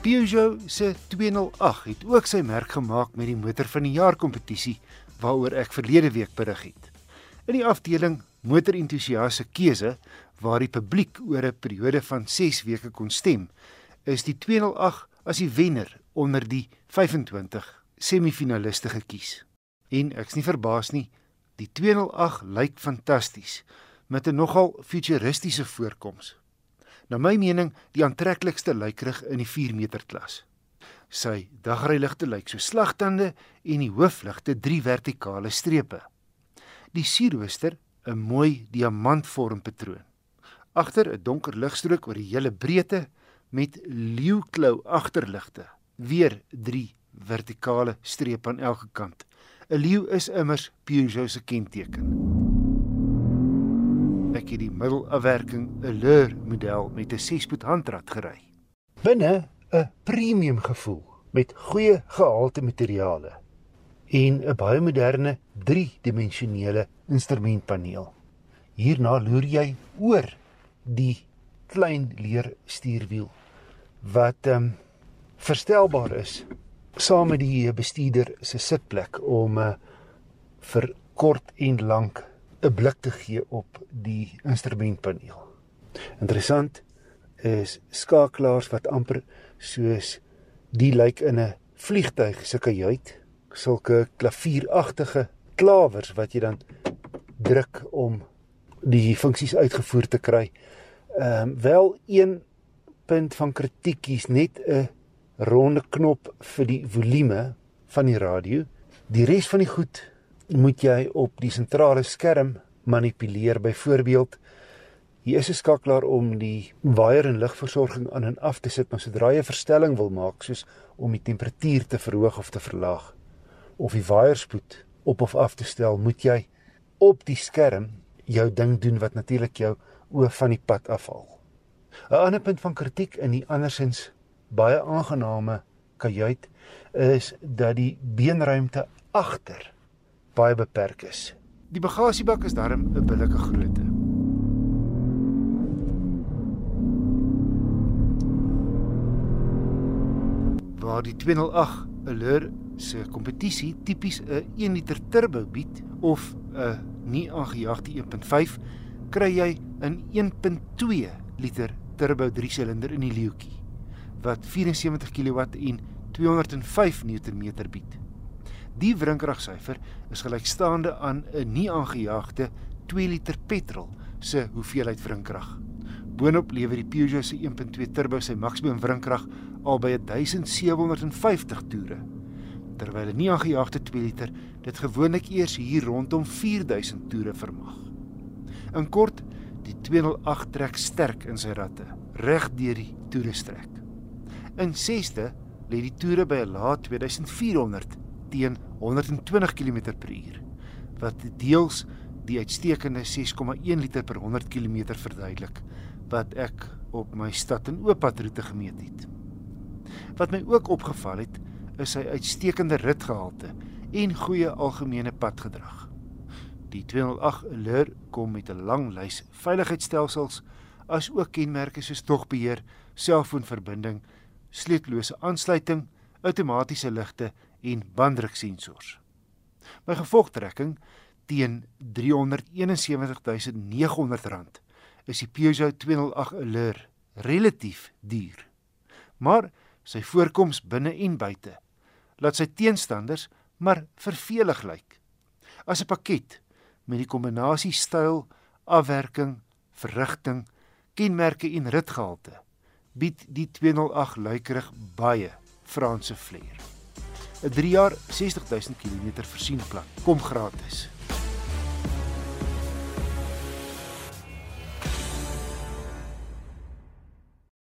Peugeot se 208 het ook sy merk gemaak met die motor van die jaar kompetisie waaroor ek verlede week berig het. In die afdeling motorentoesiaste keuse waar die publiek oor 'n periode van 6 weke kon stem, is die 208 as die wenner onder die 25 semifinaliste gekies. En ek's nie verbaas nie, die 208 lyk fantasties met 'n nogal futuristiese voorkoms na my mening die aantreklikste luikerig in die 4 meter klas. Sy dagryligte lyk so slagtande en die hoofligte drie vertikale strepe. Die sierrooster 'n mooi diamantvorm patroon. Agter 'n donker ligstrook oor die hele breedte met leeuklou agterligte. Weer drie vertikale strepe aan elke kant. 'n Leeu is immers Peugeot se kenteken ek het die middelafwerking 'n Leur model met 'n 6-spoed handrat gery. Binne 'n premium gevoel met goeie gehalte materiale en 'n baie moderne 3-dimensionele instrumentpaneel. Hierna loer jy oor die klein leer stuurwiel wat ehm um, verstelbaar is saam met die bestuurder se sitplek om uh, vir kort en lank 'n blik te gee op die instrumentpaneel. Interessant is skakelaars wat amper soos die lyk in 'n vliegtyg se kajuit, sulke klavieragtige klawers wat jy dan druk om die funksies uitgevoer te kry. Ehm um, wel een punt van kritiek is net 'n ronde knop vir die volume van die radio. Die res van die goed moet jy op die sentrale skerm manipuleer. Byvoorbeeld, hier is 'n skakelaar om die waier en ligversorging aan en af te sit, maar sodra jy 'n verstelling wil maak, soos om die temperatuur te verhoog of te verlaag of die waierspoed op of af te stel, moet jy op die skerm jou ding doen wat natuurlik jou oë van die pad afhaal. 'n Ander punt van kritiek in die andersins baie aangename kajuit is dat die beenruimte agter baie beperk is. Die bagasiebak is darm 'n billike grootte. Waar die 208 Allure se kompetisie tipies 'n 1 liter turbo bied of 'n nie aangejaagde 1.5, kry jy 'n 1.2 liter turbo 3-silinder in die leeuetjie wat 74 kW en 205 Nm bied. Die wrinkragsyfer is gelykstaande aan 'n nie aangejaagde 2 liter petrol se hoeveelheid wrinkrag. Boonop lewer die Peugeot se 1.2 turbo sy maksimum wrinkrag al by 1750 toere, terwyl 'n nie aangejaagde 2 liter dit gewoonlik eers hier rondom 4000 toere vermag. In kort, die 208 trek sterk in sy ratte, reg deur die toere strek. In 6de lê die toere by 'n lae 2400 teen 120 km/h wat deels die uitstekende 6,1 liter per 100 km verduidelik wat ek op my stad en ooppadroete gemeet het. Wat my ook opgeval het, is sy uitstekende ritgehalte en goeie algemene padgedrag. Die 208 Allure kom met 'n lang lys veiligheidsstelsels as ook kenmerke soos dogbeheer, selfoonverbinding, sleutellose aansluiting, outomatiese ligte en banddruksensors. My gevolgtrekking teen R371900 is die Peugeot 208 Allure relatief duur. Maar sy voorkoms binne en buite laat sy teenstanders maar vervelig lyk. As 'n pakket met die kombinasie styl, afwerking, verrigting, kenmerke en ritgehalte bied die 208 luikerig baie Franse flair. 'n 3 jaar 60000 km versienplan. Kom gratis.